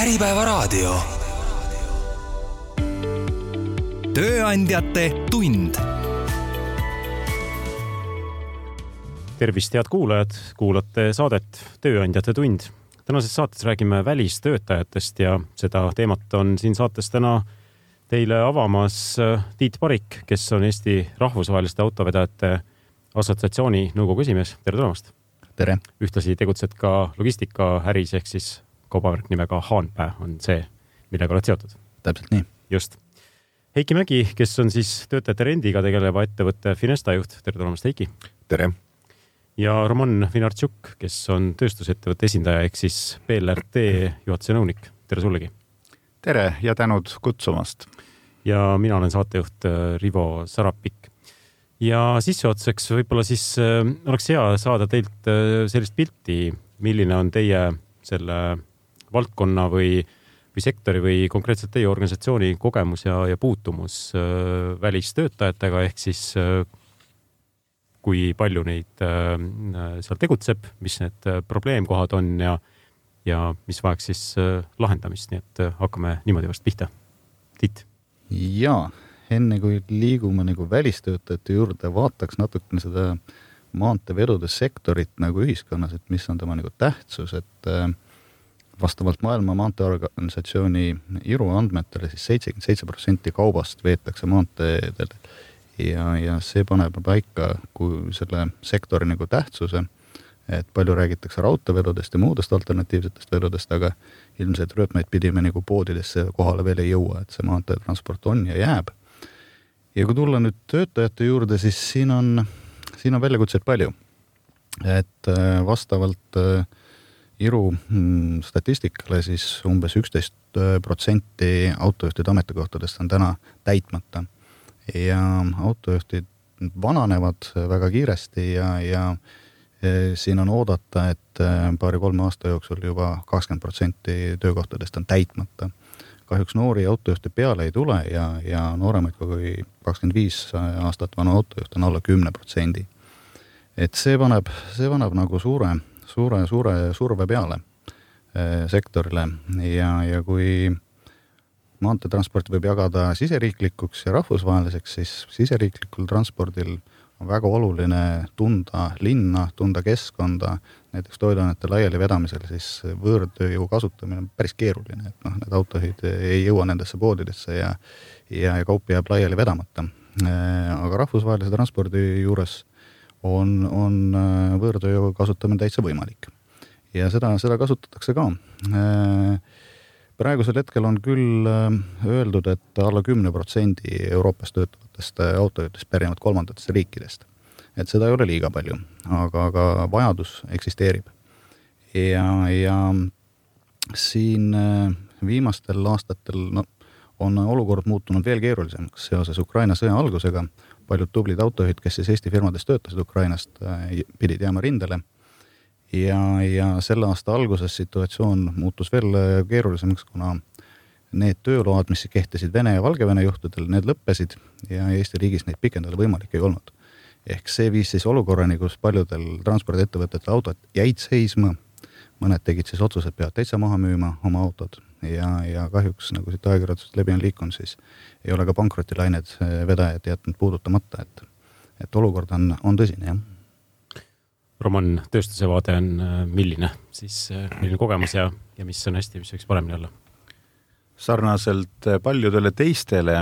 Äripäevaraadio. tööandjate tund. tervist, head kuulajad, kuulate saadet Tööandjate tund. tänases saates räägime välistöötajatest ja seda teemat on siin saates täna teile avamas äh, Tiit Parik, kes on Eesti Rahvusvaheliste Autovedajate Assotsiatsiooni nõukogu esimees. tere tulemast! tere! ühtlasi tegutsed ka logistikaäris ehk siis kaubamärk nimega Haanpää on see, millega oled seotud. täpselt nii. just. Heiki Mägi, kes on siis töötajate rendiga tegeleva ettevõtte Finesta juht, tere tulemast, Heiki! tere! ja Roman Vinartšuk, kes on tööstusettevõtte esindaja ehk siis BLRT juhatuse nõunik, tere sullegi! tere ja tänud kutsumast! ja mina olen saatejuht äh, Rivo Sarapik. ja sissejuhatuseks võib-olla siis äh, oleks hea saada teilt äh, sellist pilti, milline on teie selle valdkonna või, või sektori või konkreetselt teie organisatsiooni kogemus ja, ja puutumus äh, välistöötajatega ehk siis äh, kui palju neid äh, seal tegutseb, mis need äh, probleemkohad on ja, ja mis vajaks siis äh, lahendamist, nii et äh, hakkame niimoodi vast pihta. Tiit. ja enne kui liigume nagu välistöötajate juurde, vaataks natukene seda maanteevedude sektorit nagu ühiskonnas, et mis on tema nagu tähtsus, et äh, vastavalt Maailma Maanteeorganisatsiooni IRU andmetele siis seitsekümmend seitse protsenti kaubast veetakse maanteedel ja, ja see paneb paika kui selle sektori nagu tähtsuse, et palju räägitakse raudteevedudest ja muudest alternatiivsetest vedudest, aga ilmselt rööpmeid pidi me nagu poodidesse kohale veel ei jõua, et see maanteetransport on ja jääb. ja kui tulla nüüd töötajate juurde, siis siin on, siin on väljakutseid palju. et äh, vastavalt äh, Iru mm, statistikale siis umbes üksteist äh, protsenti autojuhtide ametikohtadest on täna täitmata ja autojuhtid vananevad väga kiiresti ja, ja e, siin on oodata, et äh, paari-kolme aasta jooksul juba kakskümmend protsenti töökohtadest on täitmata. kahjuks noori autojuhte peale ei tule ja, ja nooremaid kui kakskümmend viis aastat vana autojuht on alla kümne protsendi. et see paneb, see paneb nagu suure suure, suure surve peale eh, sektorile ja, ja kui maanteetransporti võib jagada siseriiklikuks ja rahvusvaheliseks, siis siseriiklikul transpordil on väga oluline tunda linna, tunda keskkonda, näiteks toiduainete laialivedamisel siis võõrtööjõu kasutamine on päris keeruline, et noh, need autojuhid ei jõua nendesse poodidesse ja ja, ja kaup jääb laiali vedamata. Eh, aga rahvusvahelise transpordi juures on, on äh, võõrtööjõu kasutamine täitsa võimalik. ja seda, seda kasutatakse ka. Äh, praegusel hetkel on küll äh, öeldud, et alla kümne protsendi Euroopas töötavatest autojuhtidest pärinevad kolmandatest riikidest. et seda ei ole liiga palju, aga, aga vajadus eksisteerib. ja, ja siin viimastel aastatel, no on olukord muutunud veel keerulisemaks seoses Ukraina sõja algusega paljud tublid autojuhid, kes siis Eesti firmades töötasid Ukrainast, äh, pidid jääma rindele. ja, ja selle aasta alguses situatsioon muutus veel äh, keerulisemaks, kuna need tööload, mis kehtisid Vene ja Valgevene juhtudel, need lõppesid ja Eesti riigis neid pikendada võimalik ei olnud. ehk see viis siis olukorrani, kus paljudel transpordiettevõtetel autod jäid seisma, mõned tegid siis otsuse, et peavad täitsa maha müüma oma autod ja, ja kahjuks nagu siit ajakirjandusest läbi on liikunud, siis ei ole ka pankrotilained eh, vedajad jätnud puudutamata, et, et olukord on, on tõsine, jah. Roman, tööstuse vaade on eh, milline siis, eh, milline kogemus ja, ja mis on hästi, mis võiks paremini olla? sarnaselt paljudele teistele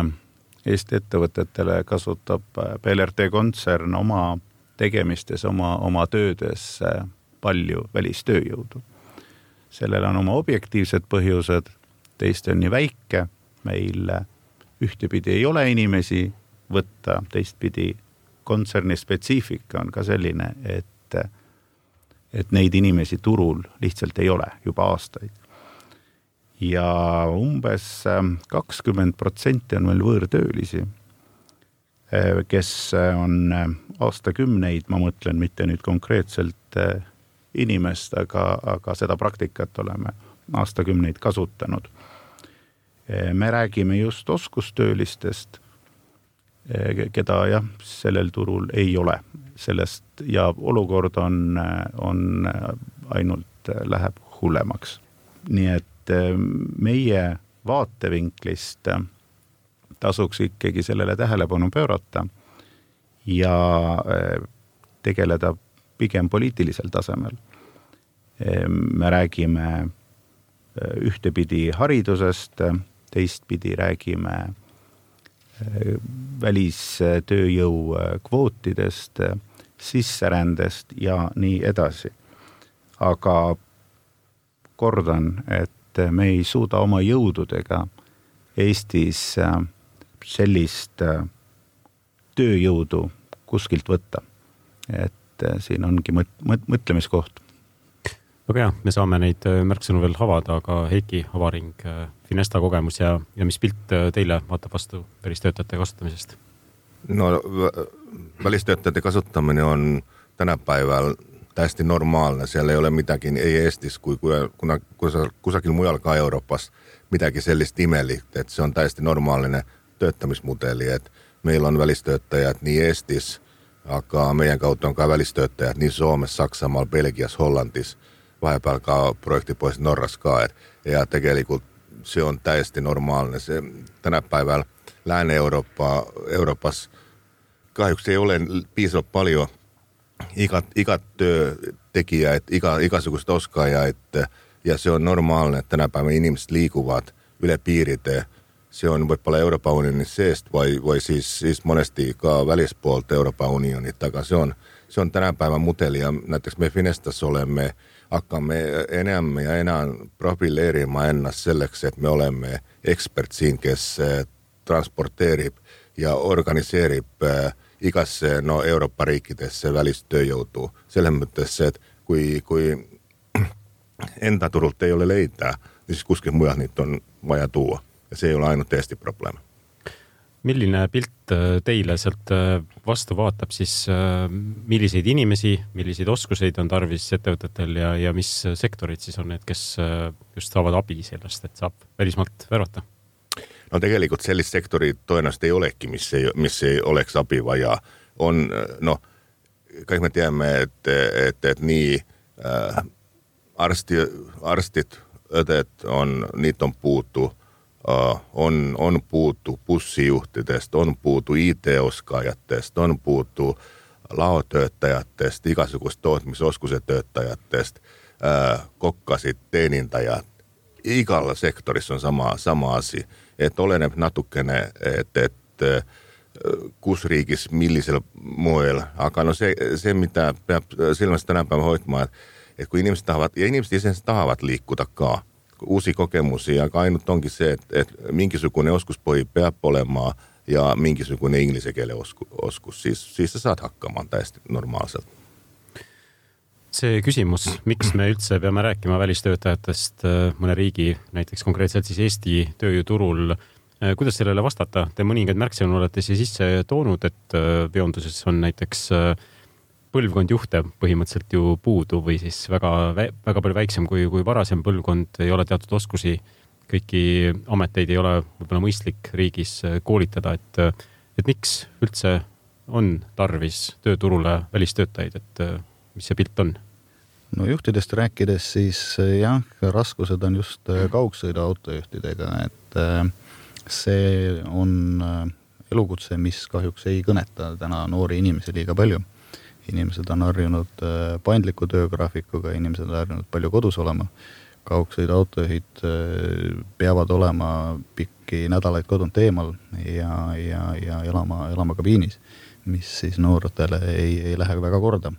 Eesti ettevõtetele kasutab BLRT kontsern oma tegemistes, oma, oma töödes palju välistööjõudu sellel on oma objektiivsed põhjused, Eesti on nii väike, meil ühtepidi ei ole inimesi võtta, teistpidi kontserni spetsiifika on ka selline, et, et neid inimesi turul lihtsalt ei ole juba aastaid. ja umbes kakskümmend protsenti on meil võõrtöölisi, kes on aastakümneid, ma mõtlen mitte nüüd konkreetselt inimest, aga, aga seda praktikat oleme aastakümneid kasutanud. me räägime just oskustöölistest, keda jah, sellel turul ei ole, sellest ja olukord on, on ainult läheb hullemaks. nii et meie vaatevinklist tasuks ikkagi sellele tähelepanu pöörata ja tegeleda pigem poliitilisel tasemel. me räägime ühtepidi haridusest, teistpidi räägime välistööjõu kvootidest, sisserändest ja nii edasi. aga kordan, et me ei suuda oma jõududega Eestis sellist tööjõudu kuskilt võtta. et siin ongi mõt-, mõt-, mõtlemiskoht. Väga hea, me saame neid äh, märksõnu veel avada, aga Heiki Avaring, äh, Finesta kogemus ja, ja mis pilt äh, teile vaatab vastu välistöötajate kasutamisest? no välistöötajate kasutamine on tänapäeval täiesti normaalne, seal ei ole midagi ei Eestis kui, kui kuna kusagil, kusagil mujal ka Euroopas midagi sellist imelikku, et see on täiesti normaalne töötamismudeli, et meil on välistöötajad nii Eestis, aga meie kaudu on ka välistöötajad nii Soomes, Saksamaal, Belgias, Hollandis vahepeal ka projektipoiss Norras ka, et ja tegelikult see on täiesti normaalne, see tänapäeval Lääne-Euroopa, Euroopas kahjuks ei ole piisavalt palju igat, igat töötegijaid, iga, igasuguseid oskajaid ja see on normaalne, et tänapäeva inimesed liiguvad üle piiride. See on võib-olla Euroopa Unioni seest või, või siis, siis mõnesti ka välispoolt Euroopa Unionit, aga see on, see on tänapäeva mudel ja näiteks me Finestas oleme äh, hakkame enam ja enam profileerima ennast selleks, et me oleme ekspert siin, kes eh, transporteerib ja organiseerib äh, igasse no Euroopa riikidesse välistööjõudu. selles mõttes, et kui, kui enda turult ei ole leida, siis kuskilt mujalt neid on vaja tuua ja see ei ole ainult Eesti probleem milline pilt äh, teile sealt äh, vastu vaatab siis, äh, milliseid inimesi, milliseid oskuseid on tarvis ettevõtetel ja, ja mis sektorid siis on need, kes just saavad abi sellest, et saab välismaalt värvata? no tegelikult sellist sektorit tõenäoliselt ei olegi, mis ei, mis ei oleks abi vaja. on noh, kõik me teame, et, et, et nii äh, arsti, arstid, õded on, neid on puudu on, on puutu bussijuhtidest, on puutu IT-oskaajatest, on puutu laotöötajatest, igasugust tootmisoskuse töötajatest, kokkasid, teenindajad. igal sektoris on sama, sama asi, et oleneb natukene, et, et kus riigis, millisel moel, aga no see, see, mida peab silmas tänapäeval hoidma, et, et kui inimesed tahavad ja inimesed iseenesest tahavad liikuda ka uusi kogemusi, aga ainult ongi see, et, et mingisugune oskuspõhi peab olema ja mingisugune inglise keele osku, oskus, siis, siis sa saad hakkama täiesti normaalselt. see küsimus, miks me üldse peame rääkima välistöötajatest äh, mõne riigi, näiteks konkreetselt siis Eesti tööjõuturul, äh, kuidas sellele vastata? Te mõningaid märksõnu olete siia sisse toonud, et äh, veonduses on näiteks äh, põlvkond juhte põhimõtteliselt ju puudu või siis väga, väga palju väiksem kui, kui varasem põlvkond, ei ole teatud oskusi, kõiki ameteid ei ole võib-olla mõistlik riigis äh, koolitada, et, äh, et miks üldse on tarvis tööturule välistöötajaid, et äh, mis see pilt on? no juhtidest rääkides, siis jah, raskused on just kaugsõiduautojuhtidega, et see on elukutse, mis kahjuks ei kõneta täna noori inimesi liiga palju inimesed on harjunud äh, paindliku töögraafikuga, inimesed on harjunud palju kodus olema. kaugsõiduautojuhid äh, peavad olema pikki nädalaid kodunt eemal ja, ja, ja elama, elama kabiinis, mis siis noortele ei, ei lähe väga korda.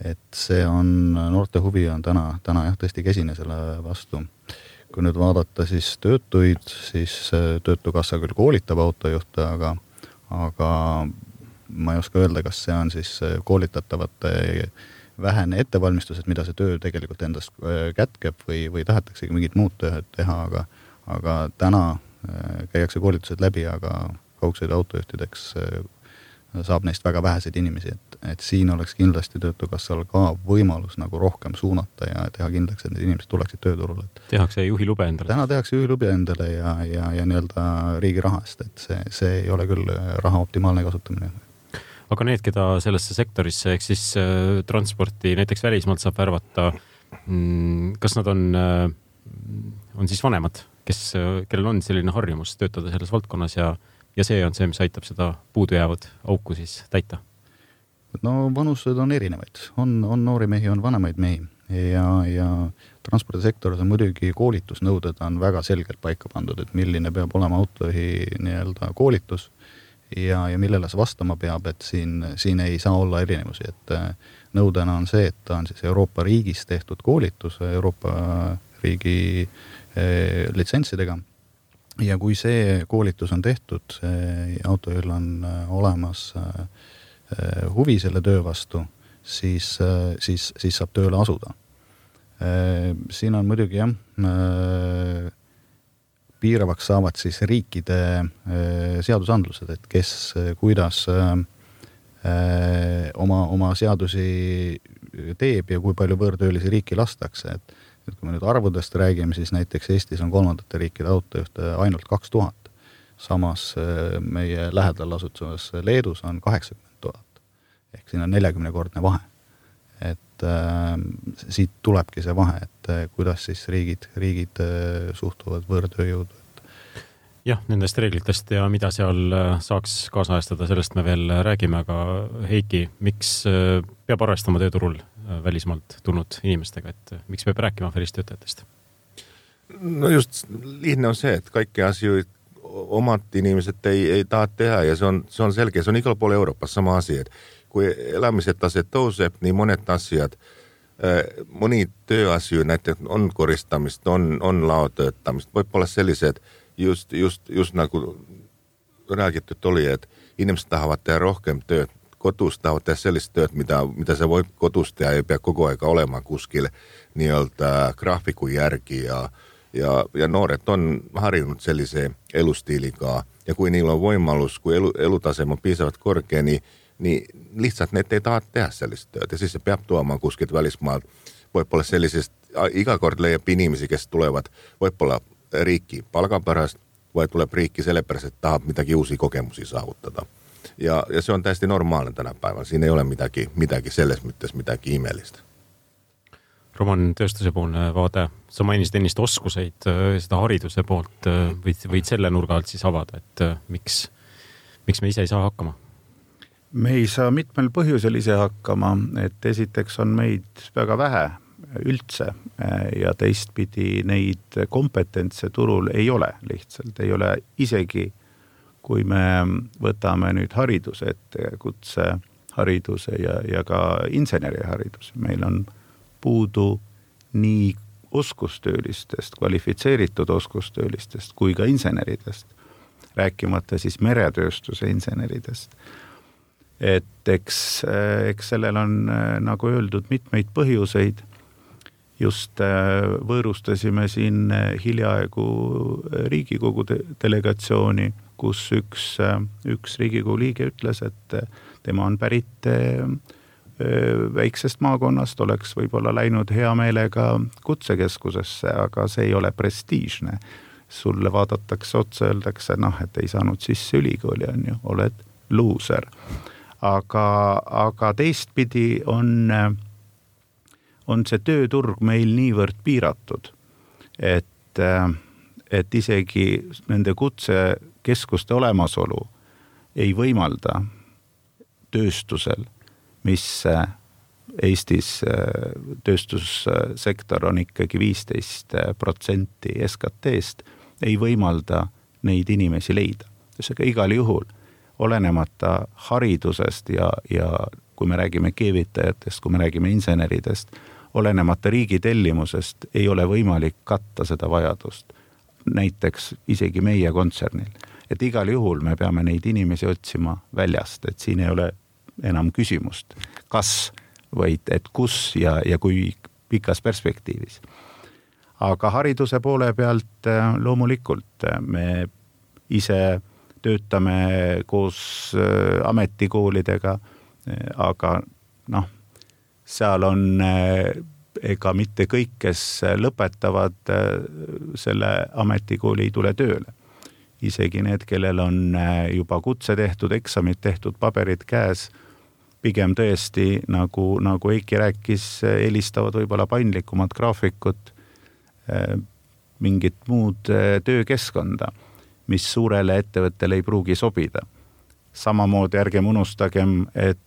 et see on, noorte huvi on täna, täna jah, tõesti kesine selle vastu kui nüüd vaadata siis töötuid, siis äh, Töötukassa küll koolitab autojuhte, aga, aga ma ei oska öelda, kas see on siis äh, koolitatavate vähene ettevalmistus, et mida see töö tegelikult endast äh, kätkeb või, või tahetaksegi mingit muud tööd teha, aga, aga täna äh, käiakse koolitused läbi, aga kaugsõiduautojuhtideks saab neist väga väheseid inimesi, et, et siin oleks kindlasti Töötukassal ka võimalus nagu rohkem suunata ja teha kindlaks, et need inimesed tuleksid tööturule. tehakse juhilube endale? täna tehakse juhilube endale ja, ja, ja nii-öelda riigi raha eest, et see, see ei ole küll raha optimaalne kasutamine aga need, keda sellesse sektorisse ehk siis äh, transporti näiteks välismaalt saab värvata mm,, kas nad on äh,, on siis vanemad, kes, kellel on selline harjumus töötada selles valdkonnas ja, ja see on see, mis aitab seda puudujäävat auku siis täita? no vanused on erinevaid, on, on noori mehi, on vanemaid mehi. Ja, ja transpordisektoris on muidugi koolitusnõuded on väga selgelt paika pandud, et milline peab olema autojuhi nii-öelda koolitus ja, ja millele see vastama peab, et siin, siin ei saa olla erinevusi, et äh, nõudena on see, et ta on siis Euroopa riigis tehtud koolitus Euroopa riigi eh, litsentsidega. ja kui see koolitus on tehtud, autojuhil on äh, olemas eh, huvi selle töö vastu, siis, siis, siis saab tööle asuda. siin on muidugi jah piiravaks saavad siis riikide äh, seadusandlused, et kes, äh, kuidas äh, oma, oma seadusi teeb ja kui palju võõrtöölisi riiki lastakse, et et kui me nüüd arvudest räägime, siis näiteks Eestis on kolmandate riikide autojuhte ainult kaks tuhat. samas meie lähedal asutavas Leedus on kaheksakümmend tuhat. ehk siin on neljakümnekordne vahe. Et äh, siit tulebki see vahe, et äh, kuidas siis riigid, riigid äh, suhtuvad võõrtööjõudu jah, nendest reeglitest ja mida seal äh, saaks kaasajastada, sellest me veel räägime, aga Heiki, miks äh, peab arvestama tööturul äh, välismaalt tulnud inimestega, et miks peab rääkima välistöötajatest? no just lihtne on see, et kõiki asju omad inimesed ei, ei taha teha ja see on, see on selge, see on igal pool Euroopas sama asi, et kui elamise tase tõuseb, nii mõned asjad, mõni tööasju, näiteks on koristamist, on, on laotöötamist, võib-olla sellised just, just, just nagu räägitud oli, et inimesed tahavad teha rohkem tööd kodus, tahavad teha sellist tööd, mida, mida sa võib kodus teha, ei pea kogu aeg olema kuskil nii-öelda graafiku järgi ja ja, ja noored on harjunud sellise elustiiliga ja kui neil on võimalus, kui elu, elutaseme on piisavalt kõrge, nii, nii lihtsalt need ei taha teha sellist tööd ja siis see peab tooma kuskilt välismaalt. võib-olla sellisest, iga kord leiab inimesi, kes tulevad võib-olla riiki palga pärast, vaid tuleb riiki sellepärast, et tahab midagi uusi kogemusi saavutada. ja, ja see on täiesti normaalne tänapäeval, siin ei ole midagi, midagi selles mõttes midagi imelist. Roman, tööstusepoolne vaade, sa mainisid ennist oskuseid, seda hariduse poolt, võid, võid selle nurga alt siis avada, et miks, miks me ise ei saa hakkama? Me ei saa mitmel põhjusel ise hakkama, et esiteks on meid väga vähe üldse ja teistpidi neid kompetentse turul ei ole lihtsalt, ei ole isegi, kui me võtame nüüd hariduse ette, kutsehariduse ja, ja ka insenerihariduse, meil on puudu nii oskustöölistest, kvalifitseeritud oskustöölistest kui ka inseneridest, rääkimata siis meretööstuse inseneridest et eks, eks sellel on, nagu öeldud, mitmeid põhjuseid just äh, võõrustasime siin äh, hiljaaegu äh, Riigikogu delegatsiooni, kus üks, üks Riigikogu liige ütles, et tema on pärit väiksest maakonnast, oleks võib-olla läinud hea meelega kutsekeskusesse, aga see ei ole prestiižne. sulle vaadatakse otsa, öeldakse noh, et ei saanud sisse ülikooli, on ju, oled luuser. Aga, aga teistpidi on on see tööturg meil niivõrd piiratud, et, et isegi nende kutsekeskuste olemasolu ei võimalda tööstusel, mis Eestis tööstussektor on ikkagi viisteist protsenti SKT-st, ei võimalda neid inimesi leida. ühesõnaga igal juhul, olenemata haridusest ja, ja kui me räägime keevitajatest, kui me räägime inseneridest olenemata riigi tellimusest ei ole võimalik katta seda vajadust. näiteks isegi meie kontsernil, et igal juhul me peame neid inimesi otsima väljast, et siin ei ole enam küsimust, kas, vaid et kus ja, ja kui pikas perspektiivis. aga hariduse poole pealt äh, loomulikult äh, me ise töötame koos äh, ametikoolidega, aga noh seal on eh, ega mitte kõik, kes lõpetavad selle ametikooli, ei tule tööle. isegi need, kellel on juba kutse tehtud, eksamid tehtud, paberid käes, pigem tõesti nagu, nagu Eiki rääkis, eelistavad võib-olla paindlikumat graafikut. mingit muud töökeskkonda, mis suurele ettevõttele ei pruugi sobida. samamoodi ärgem unustagem, et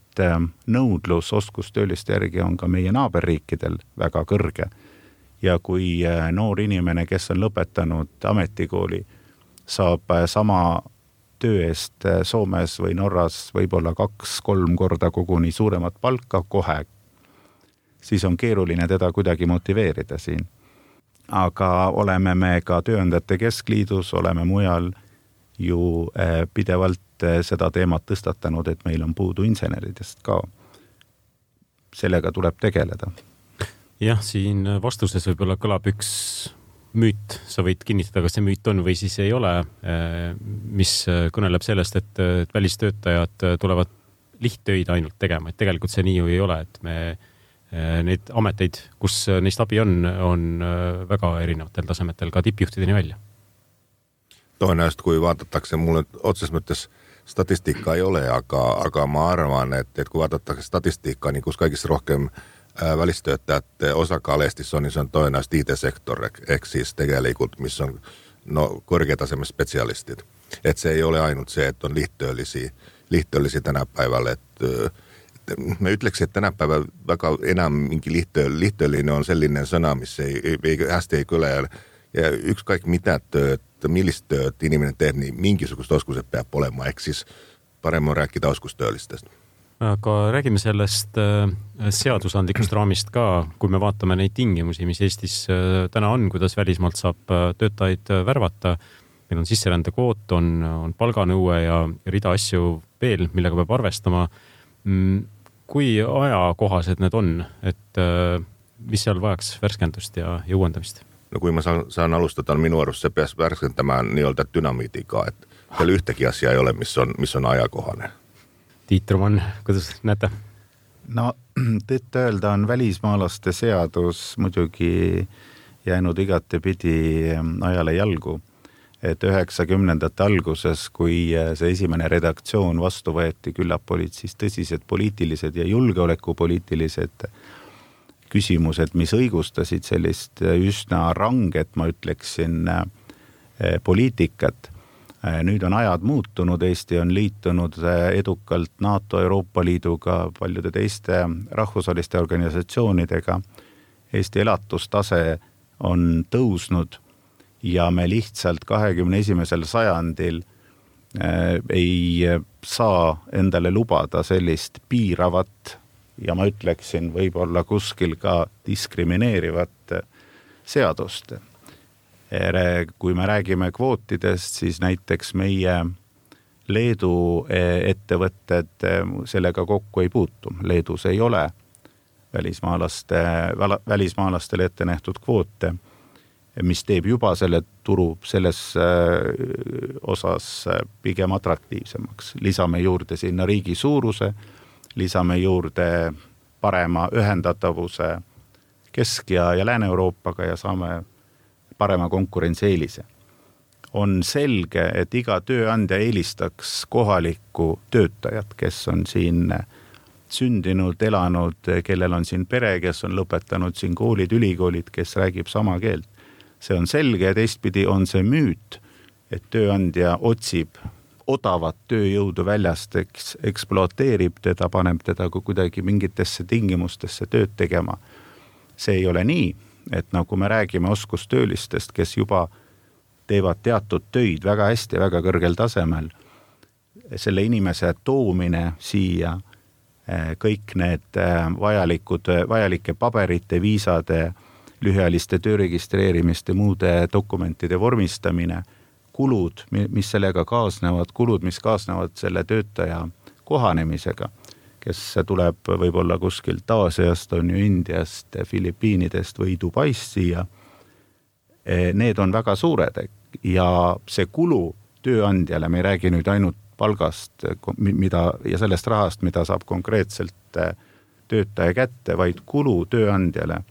nõudlus oskustööliste järgi on ka meie naaberriikidel väga kõrge. ja kui noor inimene, kes on lõpetanud ametikooli, saab sama töö eest äh, Soomes või Norras võib-olla kaks-kolm korda koguni suuremat palka kohe, siis on keeruline teda kuidagi motiveerida siin. Aga oleme me ka Tööandjate Keskliidus, oleme mujal ju äh, pidevalt äh, seda teemat tõstatanud, et meil on puudu inseneridest ka. sellega tuleb tegeleda. jah, siin vastuses võib-olla kõlab üks müüt, sa võid kinnitada, kas see müüt on või siis ei ole, eh, mis eh, kõneleb sellest, et, välistöötajad tulevad lihttöid ainult tegema, et tegelikult see nii ju ei ole, et me eh, neid ameteid, kus neist abi on, on väga erinevatel tasemetel, ka tippjuhtideni välja. tõenäoliselt, kui vaadatakse, mul otseses mõttes statistika ei ole, aga, aga ma arvan, et, et kui vaadatakse statistika, niin kus kõigist rohkem äh, välistöötajate osakaal Eestis on, niin se on tõenäoliselt IT-sektor, ehk siis tegelikult, missä on no, korkeatasemen spetsialistid. Et se ei ole ainut se, että on lihttööllisiä, lihttööllisiä tänä päivällä. Et, et mä ütleksin, että tänä päivänä väga enam mingi lihtö, lihttööllinen on sellainen sana, missä ei, ei, ei hästi ei kyllä. Ja yksi kaikki mitä tööt, millist tööt inimene teeb, niin mingisugust oskused peab olema, ehk siis parem on rääkida oskustöölistest aga räägime sellest äh, seadusandlikust raamist ka, kui me vaatame neid tingimusi, mis Eestis äh, täna on, kuidas välismaalt saab äh, töötajaid värvata. meil on sisserändekvoot, on, on palganõue ja rida asju veel, millega peab arvestama. Kui ajakohased need on, et mis seal vajaks värskendust ja, ja uuendamist? no kui ma saan, saan alustada, minu arust see peaks värskendama nii-öelda dünamiidiga, et seal ühtegi asja ei ole, mis on, mis on ajakohane Tiit Roman, kuidas näete? no tõtt-öelda on välismaalaste seadus muidugi jäänud igatepidi ajale jalgu. Et üheksakümnendate alguses, kui see esimene redaktsioon vastu võeti, küllap olid siis tõsised poliitilised ja julgeolekupoliitilised küsimused, mis õigustasid sellist üsna ranget, ma ütleksin, poliitikat Äh, nüüd on ajad muutunud, Eesti on liitunud edukalt NATO, Euroopa Liiduga, paljude teiste rahvusvaheliste organisatsioonidega. Eesti elatustase on tõusnud ja me lihtsalt kahekümne esimesel sajandil äh, ei saa endale lubada sellist piiravat ja ma ütleksin, võib-olla kuskil ka diskrimineerivat seadust. Kui me räägime kvootidest, siis näiteks meie Leedu ettevõtted sellega kokku ei puutu, Leedus ei ole välismaalaste, välismaalastele ette nähtud kvoote, mis teeb juba selle turu selles e, osas pigem atraktiivsemaks. lisame juurde sinna riigi suuruse, lisame juurde parema ühendatavuse Kesk- ja, ja Lääne-Euroopaga ja saame parema konkurentsieelise. on selge, et iga tööandja eelistaks kohalikku töötajat, kes on siin sündinud, elanud, kellel on siin pere, kes on lõpetanud siin koolid, ülikoolid, kes räägib sama keelt. See on selge ja teistpidi on see müüt, et tööandja otsib odavat tööjõudu väljast, eks ekspluateerib teda, paneb teda kuidagi mingitesse tingimustesse tööd tegema. see ei ole nii et nagu me räägime oskustöölistest, kes juba teevad teatud töid väga hästi, väga kõrgel tasemel, selle inimese toomine siia, eh, kõik need eh, vajalikud, vajalike paberite, viisade, lühiajaliste töö registreerimiste, muude dokumentide vormistamine, kulud, mis sellega kaasnevad, kulud, mis kaasnevad selle töötaja kohanemisega kes tuleb võib-olla kuskilt Aasiast, on ju Indiast, Filipiinidest või Dubaist siia. E, need on väga suured ja see kulu tööandjale, me ei räägi nüüd ainult palgast, mida ja sellest rahast, mida saab konkreetselt e, töötaja kätte, vaid kulu tööandjale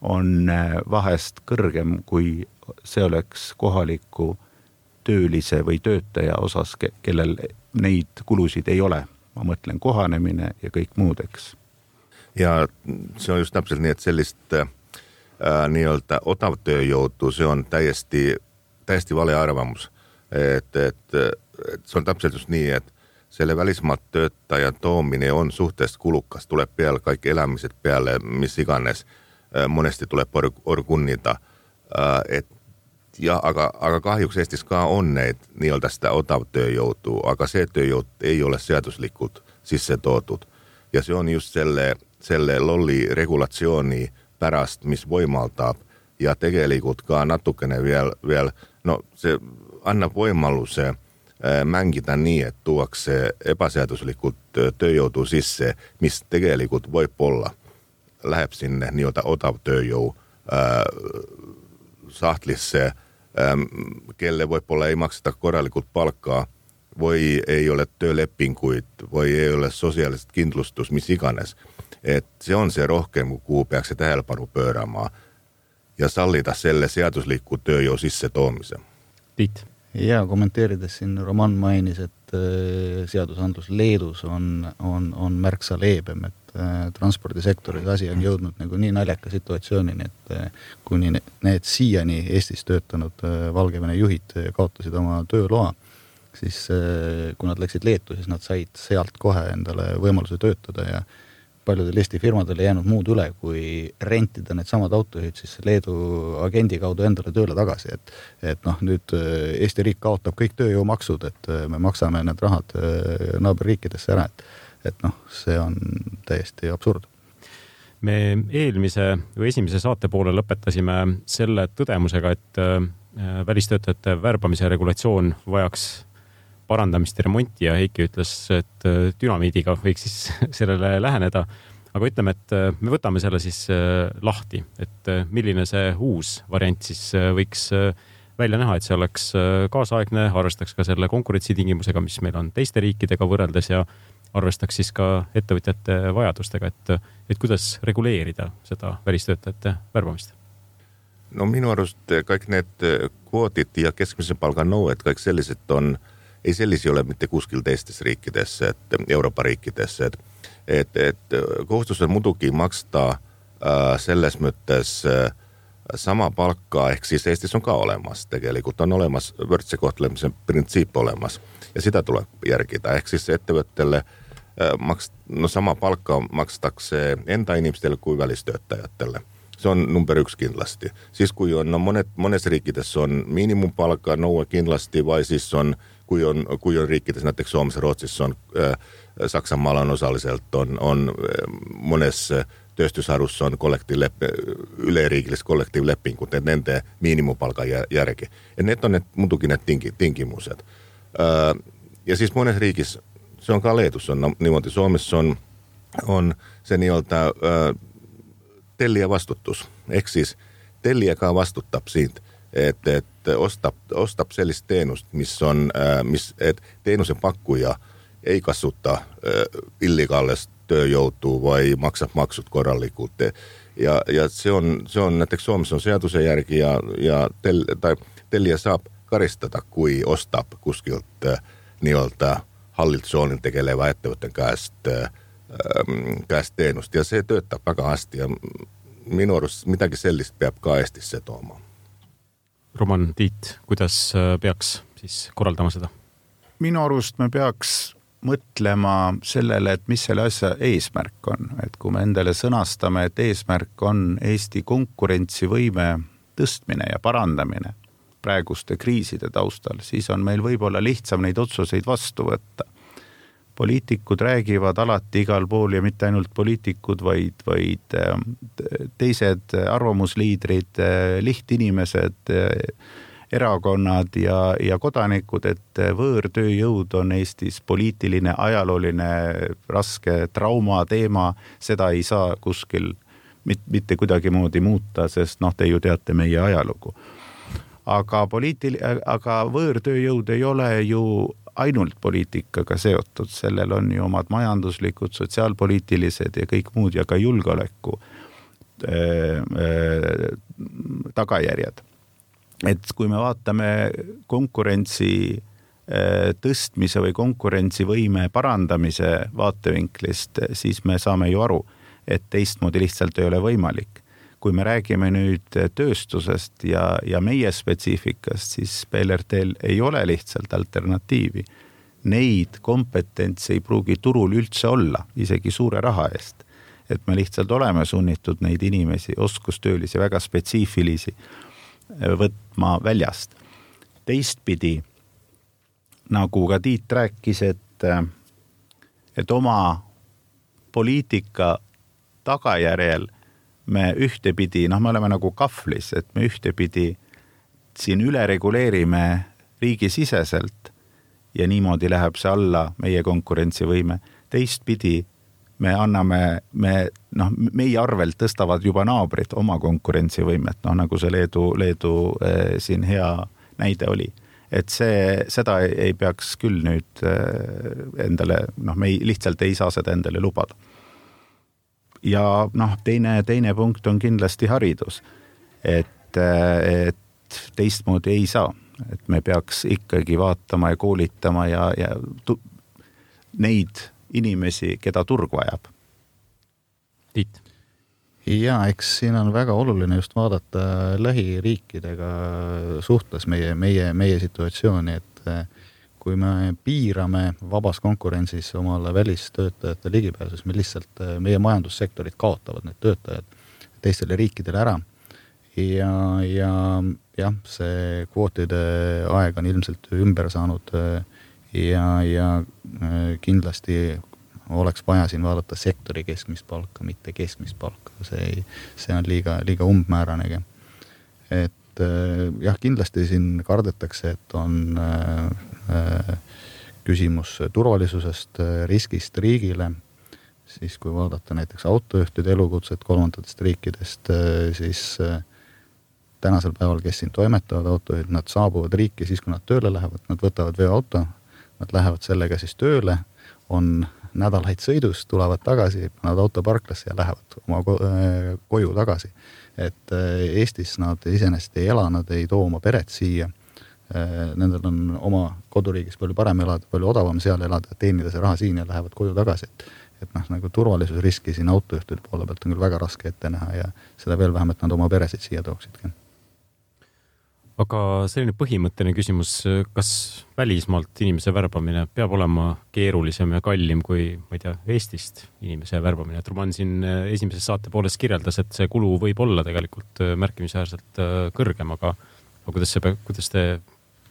on e, vahest kõrgem, kui see oleks kohaliku töölise või töötaja osas, kellel neid kulusid ei ole ma mõtlen kohanemine ja kõik muud, eks. ja see on just täpselt nii, et sellist äh, äh, nii-öelda odavtööjõudu, see on täiesti, täiesti vale arvamus. et, et, et see on täpselt just nii, et selle välismaalt töötaja toomine on suhteliselt kulukas, tuleb peale kõik elamised peale, mis iganes. Monesti tuleb or-, orgunnida. et ja aga, aga kahjuks Eestis ka on neid nii-öelda seda odavtööjõudu, aga see tööjõud ei ole seaduslikult sisse toodud. ja see on just selle, selle lolli regulatsiooni pärast, mis võimaldab ja tegelikult ka natukene veel, veel no see annab võimaluse äh, mängida nii, et tuuakse ebaseaduslikult äh, tööjõudu sisse, mis tegelikult võib-olla läheb sinna nii-öelda odavtööjõu äh, sahtlisse ähm,, kelle võib-olla ei makseta korralikult palka või ei ole töölepinguid või ei ole sosiaalset kindlustust, mis iganes. et see on see rohkem, kuhu peaks see tähelepanu pöörama ja sallida selle seadusliku tööjõu sissetoomise. Tiit ja kommenteerides siin Roman mainis, et äh, seadusandlus Leedus on, on, on märksa leebem, et Äh, transpordisektoris asi on jõudnud nagu nii naljaka situatsioonini, et äh, kuni need siiani Eestis töötanud Valgevene juhid kaotasid oma tööloa, siis kui nad läksid Leetu, siis nad said sealt kohe endale võimaluse töötada ja paljudel Eesti firmadel ei jäänud muud üle, kui rentida needsamad autojuhid siis Leedu agendi kaudu endale tööle tagasi, et et noh, nüüd Eesti riik kaotab kõik tööjõumaksud, et me maksame need rahad naaberriikidesse ära, et et noh, see on täiesti absurd. Me eelmise või esimese saate poole lõpetasime selle tõdemusega, et äh, välistöötajate värbamise regulatsioon vajaks parandamist ja remonti ja Heiki ütles, et äh, dünamiidiga võiks siis sellele läheneda. aga ütleme, et äh, me võtame selle siis lahti, et milline see uus variant siis võiks välja näha, et see oleks kaasaegne, arvestaks ka selle konkurentsitingimusega, mis meil on teiste riikidega võrreldes ja arvestaks siis ka ettevõtjate vajadustega, et, et kuidas reguleerida seda välistöötajate värbamist? no minu arust kõik need kvoodid ja keskmise palga nõuded, kõik sellised on, ei sellisi ei ole mitte kuskil teistes riikides, et Euroopa riikides, et, et, et kohustus on muidugi maksta äh, selles mõttes äh, sama palka, ehk siis Eestis on ka olemas, tegelikult on olemas võrdse kohtlemise printsiip olemas ja seda tuleb järgida, ehk siis ettevõttele äh, Äh, maks-, no sama palka makstakse enda inimestele kui välistöötajatele. see on number üks kindlasti. siis, kui on, no mõned, mõnes riikides on miinimumpalga nõue kindlasti või siis on, kui on, kui on riikides, näiteks Soomes ja Rootsis on äh,, Saksamaal on osaliselt, on, on äh, mõnes tööstusharus on kollektiivlepe, üleriigilised kollektiivlepingud, et nende miinimumpalga järgi. et need on need muidugi need tingi, tingimused. Äh, ja siis mõnes riigis se on ka Leetus on niimoodi, Suomessa on, on se nii-öelda äh, telliä vastutus. Ehk siis telliä ka vastutab siitä, että et ostab, ostab sellist teenust, mis on, äh, mis, et teenuse pakkuja ei kasuta äh, illegaalista tööjõudu vai maksab maksut korralikult. Ja, ja se on, se on näiteks Suomessa on seaduse järgi ja, ja tel, tai telliä saab karistada, kui ostab kuskilt äh, nii-öelda hallitsoonnin tekelevä ettevõtten käest, ähm, käest teenust ja see töötab väga hästi ja minu arust midagi sellist peab ka Eestisse tooma. Roman Tiit, kuidas äh, peaks siis korraldama seda? minu arust me peaks mõtlema sellele, et mis selle asja eesmärk on, et kui me endale sõnastame, et eesmärk on Eesti konkurentsivõime tõstmine ja parandamine praeguste kriiside taustal, siis on meil võib-olla lihtsam neid otsuseid vastu võtta poliitikud räägivad alati igal pool ja mitte ainult poliitikud, vaid, vaid ähm, teised arvamusliidrid, äh, lihtinimesed, äh, erakonnad ja, ja kodanikud, et võõrtööjõud on Eestis poliitiline, ajalooline, raske trauma teema, seda ei saa kuskil mitte kuidagimoodi muuta, sest noh, te ju teate meie ajalugu. Aga poliitil-, aga võõrtööjõud ei ole ju ainult poliitikaga seotud, sellel on ju omad majanduslikud, sotsiaalpoliitilised ja kõik muud ja ka julgeoleku äh, äh, tagajärjed. et kui me vaatame konkurentsi äh, tõstmise või konkurentsivõime parandamise vaatevinklist, siis me saame ju aru, et teistmoodi lihtsalt ei ole võimalik. Kui me räägime nüüd tööstusest ja, ja meie spetsiifikast, siis BLRT-l ei ole lihtsalt alternatiivi. Neid kompetentse ei pruugi turul üldse olla, isegi suure raha eest. et me lihtsalt oleme sunnitud neid inimesi, oskustöölisi, väga spetsiifilisi võtma väljast. teistpidi, nagu ka Tiit rääkis, et, et oma poliitika tagajärjel me ühtepidi, noh, me oleme nagu kahvlis, et me ühtepidi siin üle reguleerime riigisiseselt ja niimoodi läheb see alla meie konkurentsivõime. teistpidi me anname, me noh, meie arvelt tõstavad juba naabrid oma konkurentsivõimet, noh nagu see Leedu, Leedu eh, siin hea näide oli. et see, seda ei, peaks küll nüüd eh, endale, noh, me ei, lihtsalt ei saa seda endale lubada ja noh, teine, teine punkt on kindlasti haridus. et, et teistmoodi ei saa, et me peaks ikkagi vaatama ja koolitama ja, ja tu, neid inimesi, keda turg vajab. Tiit ja eks siin on väga oluline just vaadata lähiriikidega suhtes meie, meie, meie situatsiooni, et kui me piirame vabas konkurentsis omale välistöötajate ligipääsu, siis me lihtsalt, meie majandussektorid kaotavad need töötajad teistele riikidele ära. ja, ja jah, see kvootide aeg on ilmselt ümber saanud ja, ja kindlasti oleks vaja siin vaadata sektori keskmist palka, mitte keskmist palka, see ei, see on liiga, liiga umbmääranegi. et jah, kindlasti siin kardetakse, et on Äh, küsimus turvalisusest, äh, riskist riigile, siis kui vaadata näiteks autojuhtide elukutset kolmandatest riikidest, äh, siis tänasel päeval, kes siin toimetavad, autojuhid, nad saabuvad riiki siis, kui nad tööle lähevad, nad võtavad veoauto, nad lähevad sellega siis tööle, on nädalaid sõidus, tulevad tagasi, panevad auto parklasse ja lähevad oma koju tagasi. et Eestis nad iseenesest ei ela, nad ei too oma peret siia. Äh, nendel on oma koduriigis palju parem elada, palju odavam seal elada, teenida see raha siin ja lähevad koju tagasi, et et noh, nagu turvalisusriski siin autojuhtide poole pealt on küll väga raske ette näha ja seda veel vähem, et nad oma peresid siia tooksidki. aga selline põhimõtteline küsimus, kas välismaalt inimese värbamine peab olema keerulisem ja kallim kui, ma ei tea, Eestist inimese värbamine, et Roman siin äh, esimeses saate pooles kirjeldas, et see kulu võib olla tegelikult äh, märkimisväärselt kõrgem, aga aga kuidas see, kuidas te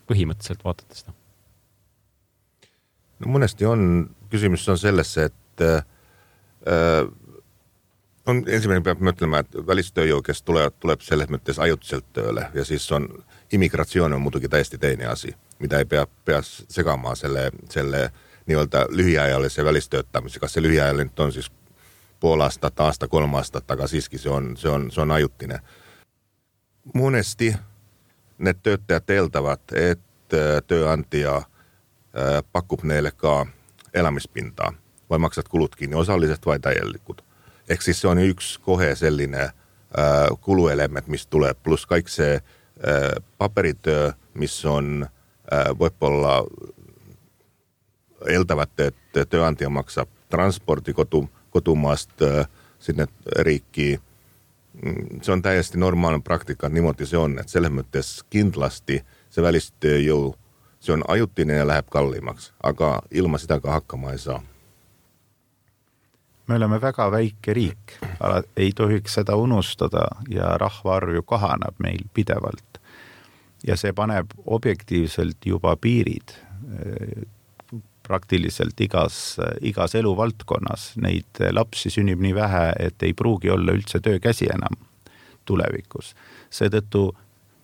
põhimõtteliselt vaatate seda? no mõnesti on, küsimus on sellesse, et äh, on, esimene peab mõtlema, et välistööjõu, kes tulevad, tuleb selles mõttes ajutiselt tööle ja siis on, immigratsioon on muidugi täiesti teine asi, mida ei pea, pea segama selle, selle nii-öelda lühiajalise välistöötamise, kas see lühiajaline on siis pool aastat, aasta, kolm aastat, aga siiski see on, see on, see on ajutine. monesti need töötajad eeldavad, et äh, tööandja äh, pakub neile ka elamispinda või maksad kulud kinni osaliselt või täielikult. ehk siis see on üks kohe selline äh, kuluelement, mis tuleb, pluss kõik see äh, paperitöö, mis on äh, võib-olla eeldavad, et tööandja maksab transpordi kodu, kodumaast äh, sinna Mm, see on täiesti normaalne praktika, niimoodi see on, et selles mõttes kindlasti see välistööjõu, see on ajutine ja läheb kallimaks, aga ilma seda ka hakkama ei saa. me oleme väga väike riik, ei tohiks seda unustada ja rahvaarv ju kahaneb meil pidevalt. ja see paneb objektiivselt juba piirid praktiliselt igas, igas eluvaldkonnas. Neid lapsi sünnib nii vähe, et ei pruugi olla üldse töökäsi enam tulevikus. seetõttu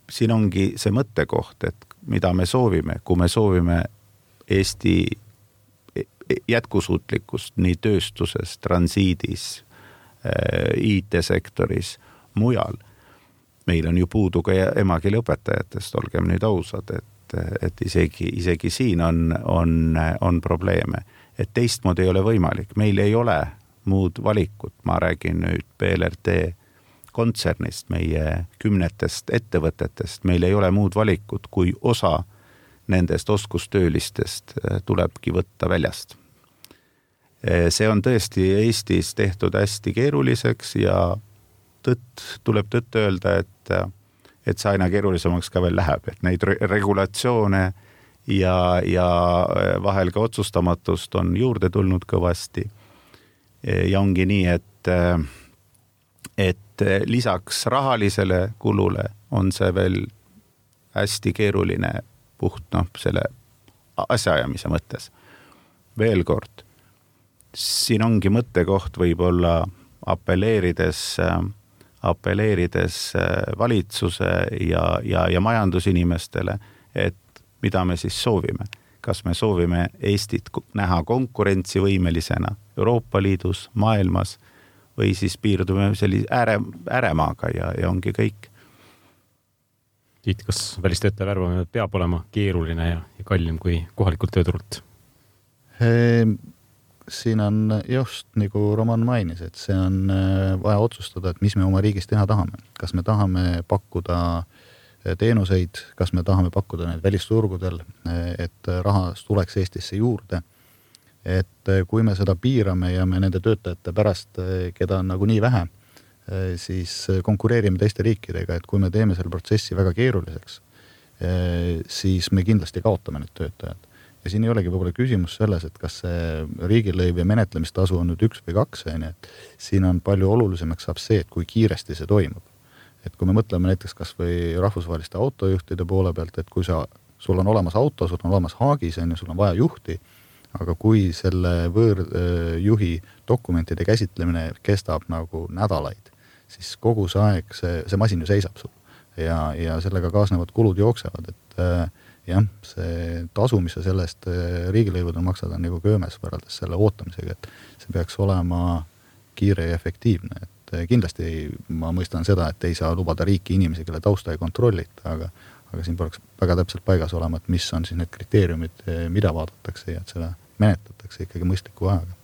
siin ongi see mõttekoht, et mida me soovime, kui me soovime Eesti jätkusuutlikkust nii tööstuses, transiidis, äh, IT-sektoris, mujal. meil on ju puudu ka emakeeleõpetajatest, olgem nüüd ausad, et et, et isegi, isegi siin on, on, on probleeme. et teistmoodi ei ole võimalik, meil ei ole muud valikut, ma räägin nüüd BLRT kontsernist, meie kümnetest ettevõtetest, meil ei ole muud valikut, kui osa nendest oskustöölistest eh, tulebki võtta väljast. Eh, see on tõesti Eestis tehtud hästi keeruliseks ja tõtt, tuleb tõtt öelda, et, et see aina keerulisemaks ka veel läheb, et neid re regulatsioone ja, ja vahel ka otsustamatust on juurde tulnud kõvasti. ja ongi nii, et, et lisaks rahalisele kulule on see veel hästi keeruline puht noh, selle asjaajamise mõttes. veel kord, siin ongi mõttekoht võib-olla apelleerides, apelleerides valitsuse ja, ja, ja majandusinimestele, et mida me siis soovime. kas me soovime Eestit näha konkurentsivõimelisena Euroopa Liidus, maailmas või siis piirdume sellise ääre, ääremaaga ja, ja ongi kõik Tiit, kas välistöötaja värbamine peab olema keeruline ja, ja kallim kui kohalikult tööturult? Siin on just nagu Roman mainis, et see on äh, vaja otsustada, et mis me oma riigis teha tahame, kas me tahame pakkuda äh, teenuseid, kas me tahame pakkuda neid välisturgudel, äh, et raha tuleks Eestisse juurde. et kui me seda piirame ja me nende töötajate pärast, keda on nagunii vähe Äh, siis konkureerime teiste riikidega, et kui me teeme selle protsessi väga keeruliseks, siis me kindlasti kaotame need töötajad. Ja siin ei olegi võib-olla küsimus selles, et kas see riigilõiv ja menetlemistasu on nüüd üks või kaks, on ju, et siin on palju olulisemaks saab see, et kui kiiresti see toimub. et kui me mõtleme näiteks kas või rahvusvaheliste autojuhtide poole pealt, et kui sa, sul on olemas auto, sul on olemas haagis, on ju, sul on vaja juhti, aga kui selle võõrjuhi dokumentide käsitlemine kestab nagu nädalaid, siis kogu see aeg see, see masin ju seisab sul ja, ja sellega kaasnevad kulud jooksevad, et äh, jah, see tasu, mis sa selle eest äh, riigilõivudel maksad, on nagu köömes võrreldes selle ootamisega, et see peaks olema kiire ja efektiivne, et äh, kindlasti ma mõistan seda, et ei saa lubada riiki inimesi, kelle tausta ei kontrollita, aga aga siin peaks väga täpselt paigas olema, et mis on siis need kriteeriumid, äh, mida vaadatakse ja et seda menetletakse ikkagi mõistliku ajaga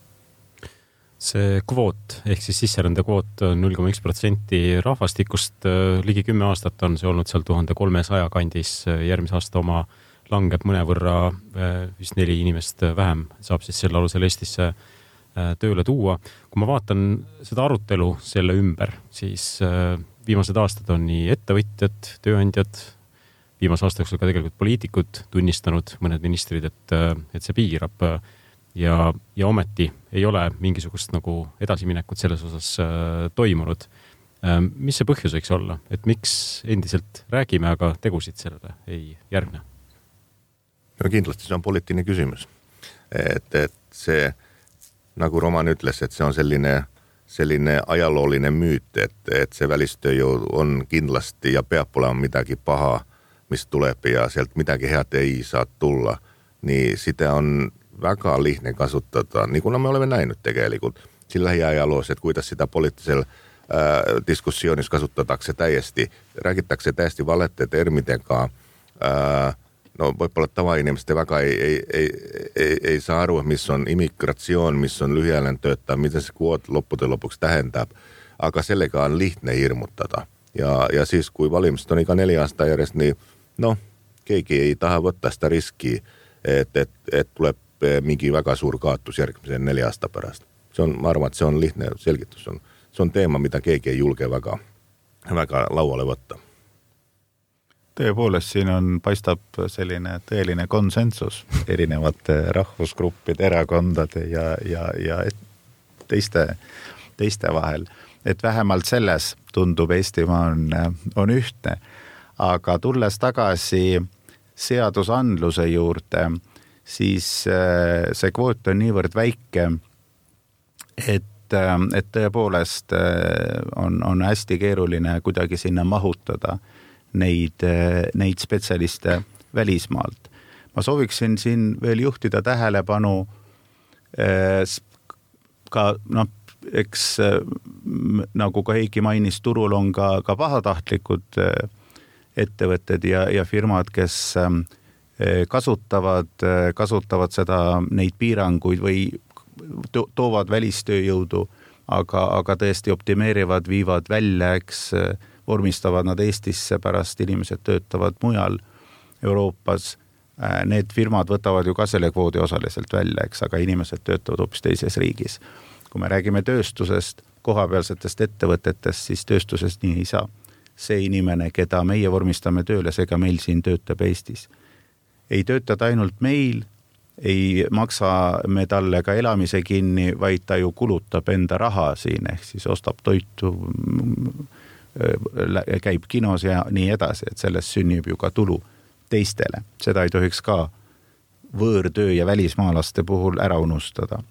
see kvoot ehk siis sisserände kvoot on null koma üks protsenti rahvastikust, ligi kümme aastat on see olnud seal tuhande kolmesaja kandis, järgmise aasta oma langeb mõnevõrra, vist neli inimest vähem saab siis selle alusel Eestisse äh, tööle tuua. kui ma vaatan seda arutelu selle ümber, siis äh, viimased aastad on nii ettevõtjad, tööandjad, viimase aasta jooksul ka tegelikult poliitikud tunnistanud, mõned ministrid, et, äh, et see piirab ja, ja ometi ei ole mingisugust nagu edasiminekut selles osas äh, toimunud äh,. mis see põhjus võiks olla, et miks endiselt räägime, aga tegusid sellele ei järgne? no kindlasti see on poliitiline küsimus. et, et see, nagu Roman ütles, et see on selline, selline ajalooline müüt, et, et see välistööjõud on kindlasti ja peab olema midagi paha, mis tuleb ja sealt midagi head ei saa tulla. nii sitä on väga lihtne kasutada, niin kuin me olemme näinud tegelikult siin lähiajaloos, että kuidas sitä poliittisella äh, diskussioonissa kasutatakse täiesti, räägitakse täiesti valette termitenkaan. Äh, no võib-olla tavainimeste väga ei, ei, ei, ei, ei saa aru, mis on immigratsioon, mis on lühiajaline töötaja, mitä se kvoot loppujen lopuksi tähendab. Aga sellega on lihtne hirmutada. Ja, ja siis kui valimised on iga neljä aastaa järjest, niin no, keegi ei taha võtta sitä riskiä, että et, et tuleb mingi väga suur kaotus järgmise nelja aasta pärast. see on, ma arvan, et see on lihtne selgitus, on, see on teema, mida keegi ei julge väga, väga lauale võtta. tõepoolest, siin on, paistab selline tõeline konsensus erinevate rahvusgruppide, erakondade ja, ja, ja teiste, teiste vahel. et vähemalt selles tundub Eestimaa on, on ühtne. aga tulles tagasi seadusandluse juurde siis äh, see kvoot on niivõrd väike, et, äh, et tõepoolest äh, on, on hästi keeruline kuidagi sinna mahutada neid, neid spetsialiste välismaalt. ma sooviksin siin veel juhtida tähelepanu ka noh, eks nagu ka Heiki mainis, turul on ka, ka pahatahtlikud ettevõtted ja, ja firmad, kes Eh, kasutavad, eh, kasutavad seda, neid piiranguid või to toovad välistööjõudu, aga, aga tõesti optimeerivad, viivad välja, eks eh, vormistavad nad Eestisse, pärast inimesed töötavad mujal Euroopas. Need firmad võtavad ju ka selle kvoodi osaliselt välja, eks, aga inimesed töötavad hoopis teises riigis. kui me räägime tööstusest, kohapealsetest ettevõtetest, siis tööstuses nii ei saa. see inimene, keda meie vormistame tööle, see ka meil siin töötab Eestis. Ei tööta ta ainult meil, ei maksa me talle ka elamise kinni, vaid ta ju kulutab enda raha siin, ehk siis ostab toitu, käib kinos ja nii edasi, et sellest sünnib ju ka tulu teistele, seda ei tohiks ka võõrtöö ja välismaalaste puhul ära unustada.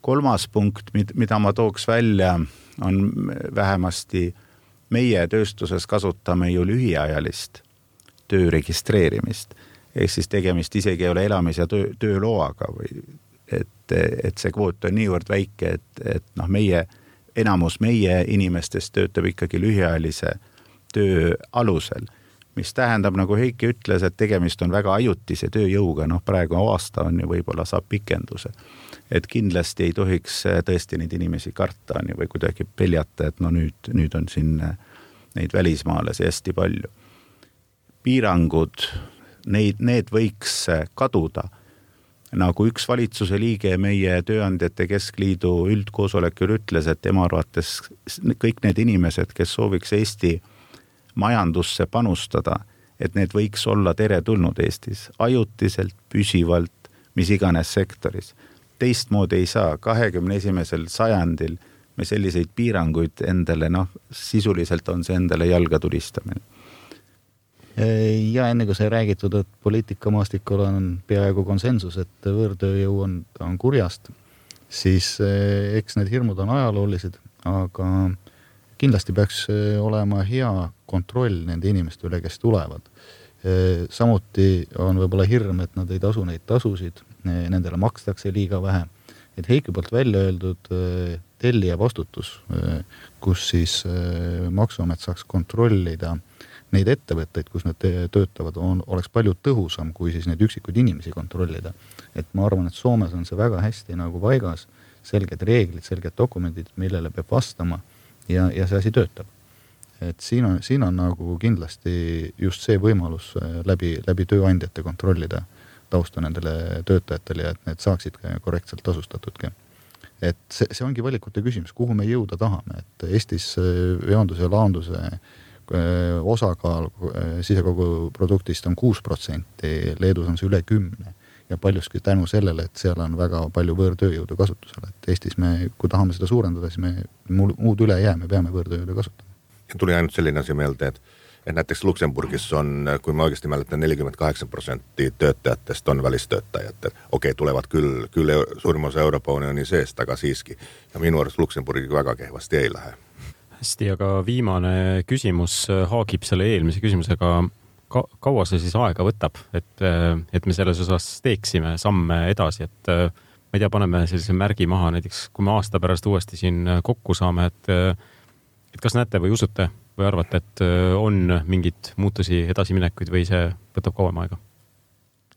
kolmas punkt, mida ma tooks välja, on vähemasti meie tööstuses kasutame ju lühiajalist töö registreerimist. Ehk siis tegemist isegi ei ole elamis- ja töö, tööloaga või et, et see kvoot on niivõrd väike, et, et noh, meie, enamus meie inimestest töötab ikkagi lühiajalise töö alusel mis tähendab, nagu Heiki ütles, et tegemist on väga ajutise tööjõuga, noh praegu aasta on ju, võib-olla saab pikenduse. et kindlasti ei tohiks äh, tõesti neid inimesi karta on ju, või kuidagi peljata, et no nüüd, nüüd on siin äh, neid välismaalasi hästi palju. piirangud, neid, need võiks äh, kaduda. Nagu üks valitsuse liige meie Tööandjate Keskliidu üldkoosolekul ütles, et tema arvates kõik need inimesed, kes sooviks Eesti majandusse panustada, et need võiks olla teretulnud Eestis ajutiselt, püsivalt, mis iganes sektoris. teistmoodi ei saa, kahekümne esimesel sajandil me selliseid piiranguid endale, noh, sisuliselt on see endale jalga tulistamine ja enne kui sai räägitud, et poliitikamaastikul on peaaegu konsensus, et võõrtööjõu on, on kurjast, siis eh, eks need hirmud on ajaloolised, aga kindlasti peaks eh, olema hea kontroll nende inimeste üle, kes tulevad. Eh, samuti on võib-olla hirm, et nad ei tasu neid tasusid, nendele makstakse liiga vähe. et Heiki poolt välja öeldud tellija vastutus, kus siis Maksuamet saaks kontrollida neid ettevõtteid, kus nad töötavad, on, oleks palju tõhusam, kui siis neid üksikuid inimesi kontrollida. et ma arvan, et Soomes on see väga hästi nagu paigas, selged reeglid, selged dokumendid, millele peab vastama ja, ja see asi töötab. et siin on, siin on nagu kindlasti just see võimalus äh, läbi, läbi tööandjate kontrollida tausta nendele töötajatele ja et need saaksid korrektselt tasustatudki. et see, see ongi valikute küsimus, kuhu me jõuda tahame, et Eestis äh, veonduse ja laonduse äh, osakaal sisekoguproduktist on kuus protsenti, Leedus on see üle kümne ja paljuski tänu sellele, et seal on väga palju võõrtööjõudu kasutusel, et Eestis me, kui tahame seda suurendada, siis me, muud üle ei jää, me peame võõrtööjõudu kasutama. tuli ainult selline asi meelde, et et näiteks Luksemburgis on, kui ma õigesti mäletan, nelikümmend kaheksa protsenti töötajatest on välistöötajad, et okei okay,, tulevad küll, küll suurim osa Euroopa Unioni seest, aga siiski. ja minu arust Luksemburgiga väga kehvasti ei lähe. Hästi, aga viimane küsimus haagib selle eelmise küsimusega ka, kaua see siis aega võtab, et, et me selles osas teeksime samme edasi, et ma ei tea, paneme sellise märgi maha näiteks, kui me aasta pärast uuesti siin kokku saame, et, et kas näete või usute või arvate, et on mingeid muutusi, edasiminekuid või see võtab kauem aega?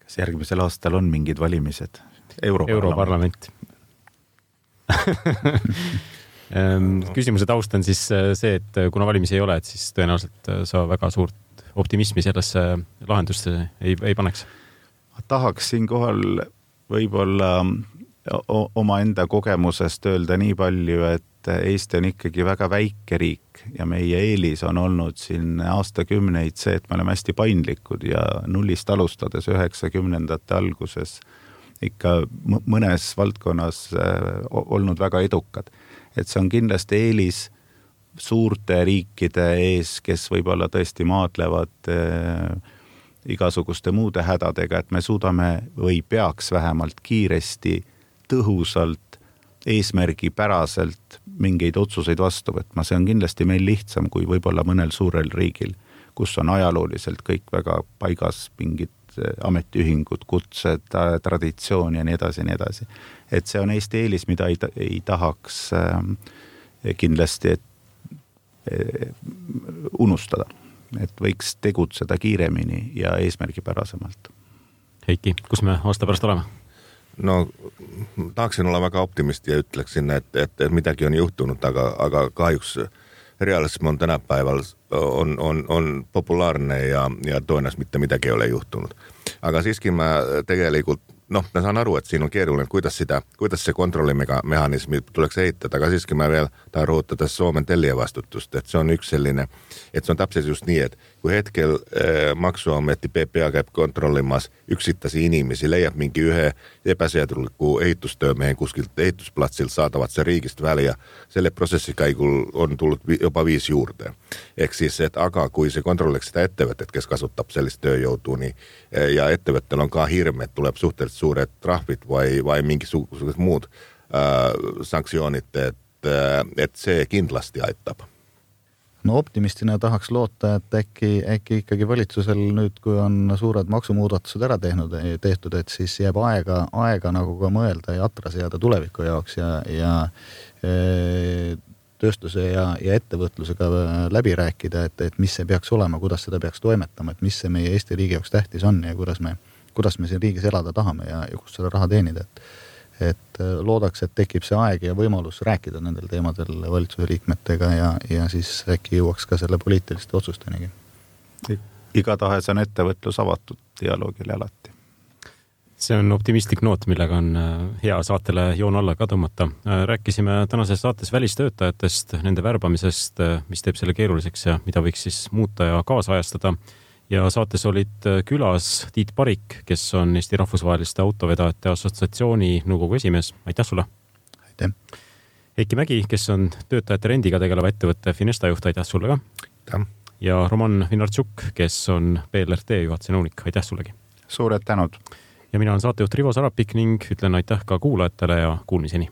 kas järgmisel aastal on mingid valimised? Europarlament ehm, küsimuse taust on siis see, et kuna valimisi ei ole, et siis tõenäoliselt sa väga suurt optimismi sellesse lahendusse ei, ei paneks? tahaks siinkohal võib-olla omaenda kogemusest öelda nii palju, et Eesti on ikkagi väga väike riik ja meie eelis on olnud siin aastakümneid see, et me oleme hästi paindlikud ja nullist alustades üheksakümnendate alguses ikka mõnes valdkonnas äh, olnud väga edukad. Et see on kindlasti eelis suurte riikide ees, kes võib-olla tõesti maadlevad äh, igasuguste muude hädadega, et me suudame või peaks vähemalt kiiresti, tõhusalt, eesmärgipäraselt mingeid otsuseid vastu võtma, see on kindlasti meil lihtsam kui võib-olla mõnel suurel riigil, kus on ajalooliselt kõik väga paigas, mingid ametiühingud, kutsed, traditsioon ja nii edasi ja nii edasi. et see on Eesti eelis, mida ei, ei tahaks äh, kindlasti, et Eh, unustada, et võiks tegutseda kiiremini ja eesmärgipärasemalt. Heiki, kus me aasta pärast oleme? no tahaksin olla väga optimist ja ütleksin, et, et, et midagi on juhtunud, aga, aga kahjuks realism on tänapäeval, on, on, on populaarne ja, ja tõenäoliselt mitte midagi ei ole juhtunud. aga siiski ma tegelikult noh, ma saan aru, et siin on keeruline, kuidas seda, kuidas see kontrollimehhanismi tuleks ehitada, aga siiski ma veel tahan rõhutada Soome tellija vastutust, et see on üks selline, et see on täpselt just nii, et kui hetkel äh, Maksuameti PPA käib kontrollimas üksitasi inimesi, leiab mingi ühe ebaseadusliku ehitustöömehe kuskilt ehitusplatsilt, saadavad see riigist välja, selle protsessi käigul on tulnud juba viis juurde. ehk siis, et aga kui see kontrolliks seda ettevõtet, kes kasutab sellist tööjõudu, nii ja ettevõttel on ka hirm, et tuleb suhteliselt suured trahvid või, või mingisugused muud äh, sanktsioonid, et, äh, et see kindlasti aitab no optimistina tahaks loota, et äkki, äkki ikkagi valitsusel nüüd, kui on suured maksumuudatused ära tehnud, tehtud, et siis jääb aega, aega nagu ka mõelda ja atra seada tuleviku jaoks ja, ja e, tööstuse ja, ja ettevõtlusega läbi rääkida, et, et mis see peaks olema, kuidas seda peaks toimetama, et mis see meie Eesti riigi jaoks tähtis on ja kuidas me, kuidas me siin riigis elada tahame ja, ja kust seda raha teenida, et et äh, loodaks, et tekib see aeg ja võimalus rääkida nendel teemadel valitsuse liikmetega ja, ja siis äkki jõuaks ka selle poliitiliste otsustenigi. igatahes on ettevõtlus avatud dialoogile alati see on optimistlik noot, millega on äh, hea saatele joon alla ka tõmmata. Äh, rääkisime tänases saates välistöötajatest, nende värbamisest, mis teeb selle keeruliseks ja mida võiks siis muuta ja kaasajastada ja saates olid äh, külas Tiit Parik, kes on Eesti Rahvusvaheliste Autovedajate Assotsiatsiooni nõukogu esimees. aitäh sulle! aitäh! Heiki Mägi, kes on töötajate rendiga tegeleva ettevõtte Finesta juht, aitäh sulle ka! aitäh! ja Roman Vinartšuk, kes on BLRT juhatuse nõunik, aitäh sullegi! suured tänud! ja mina olen saatejuht Rivo Sarapik ning ütlen aitäh ka kuulajatele ja kuulmiseni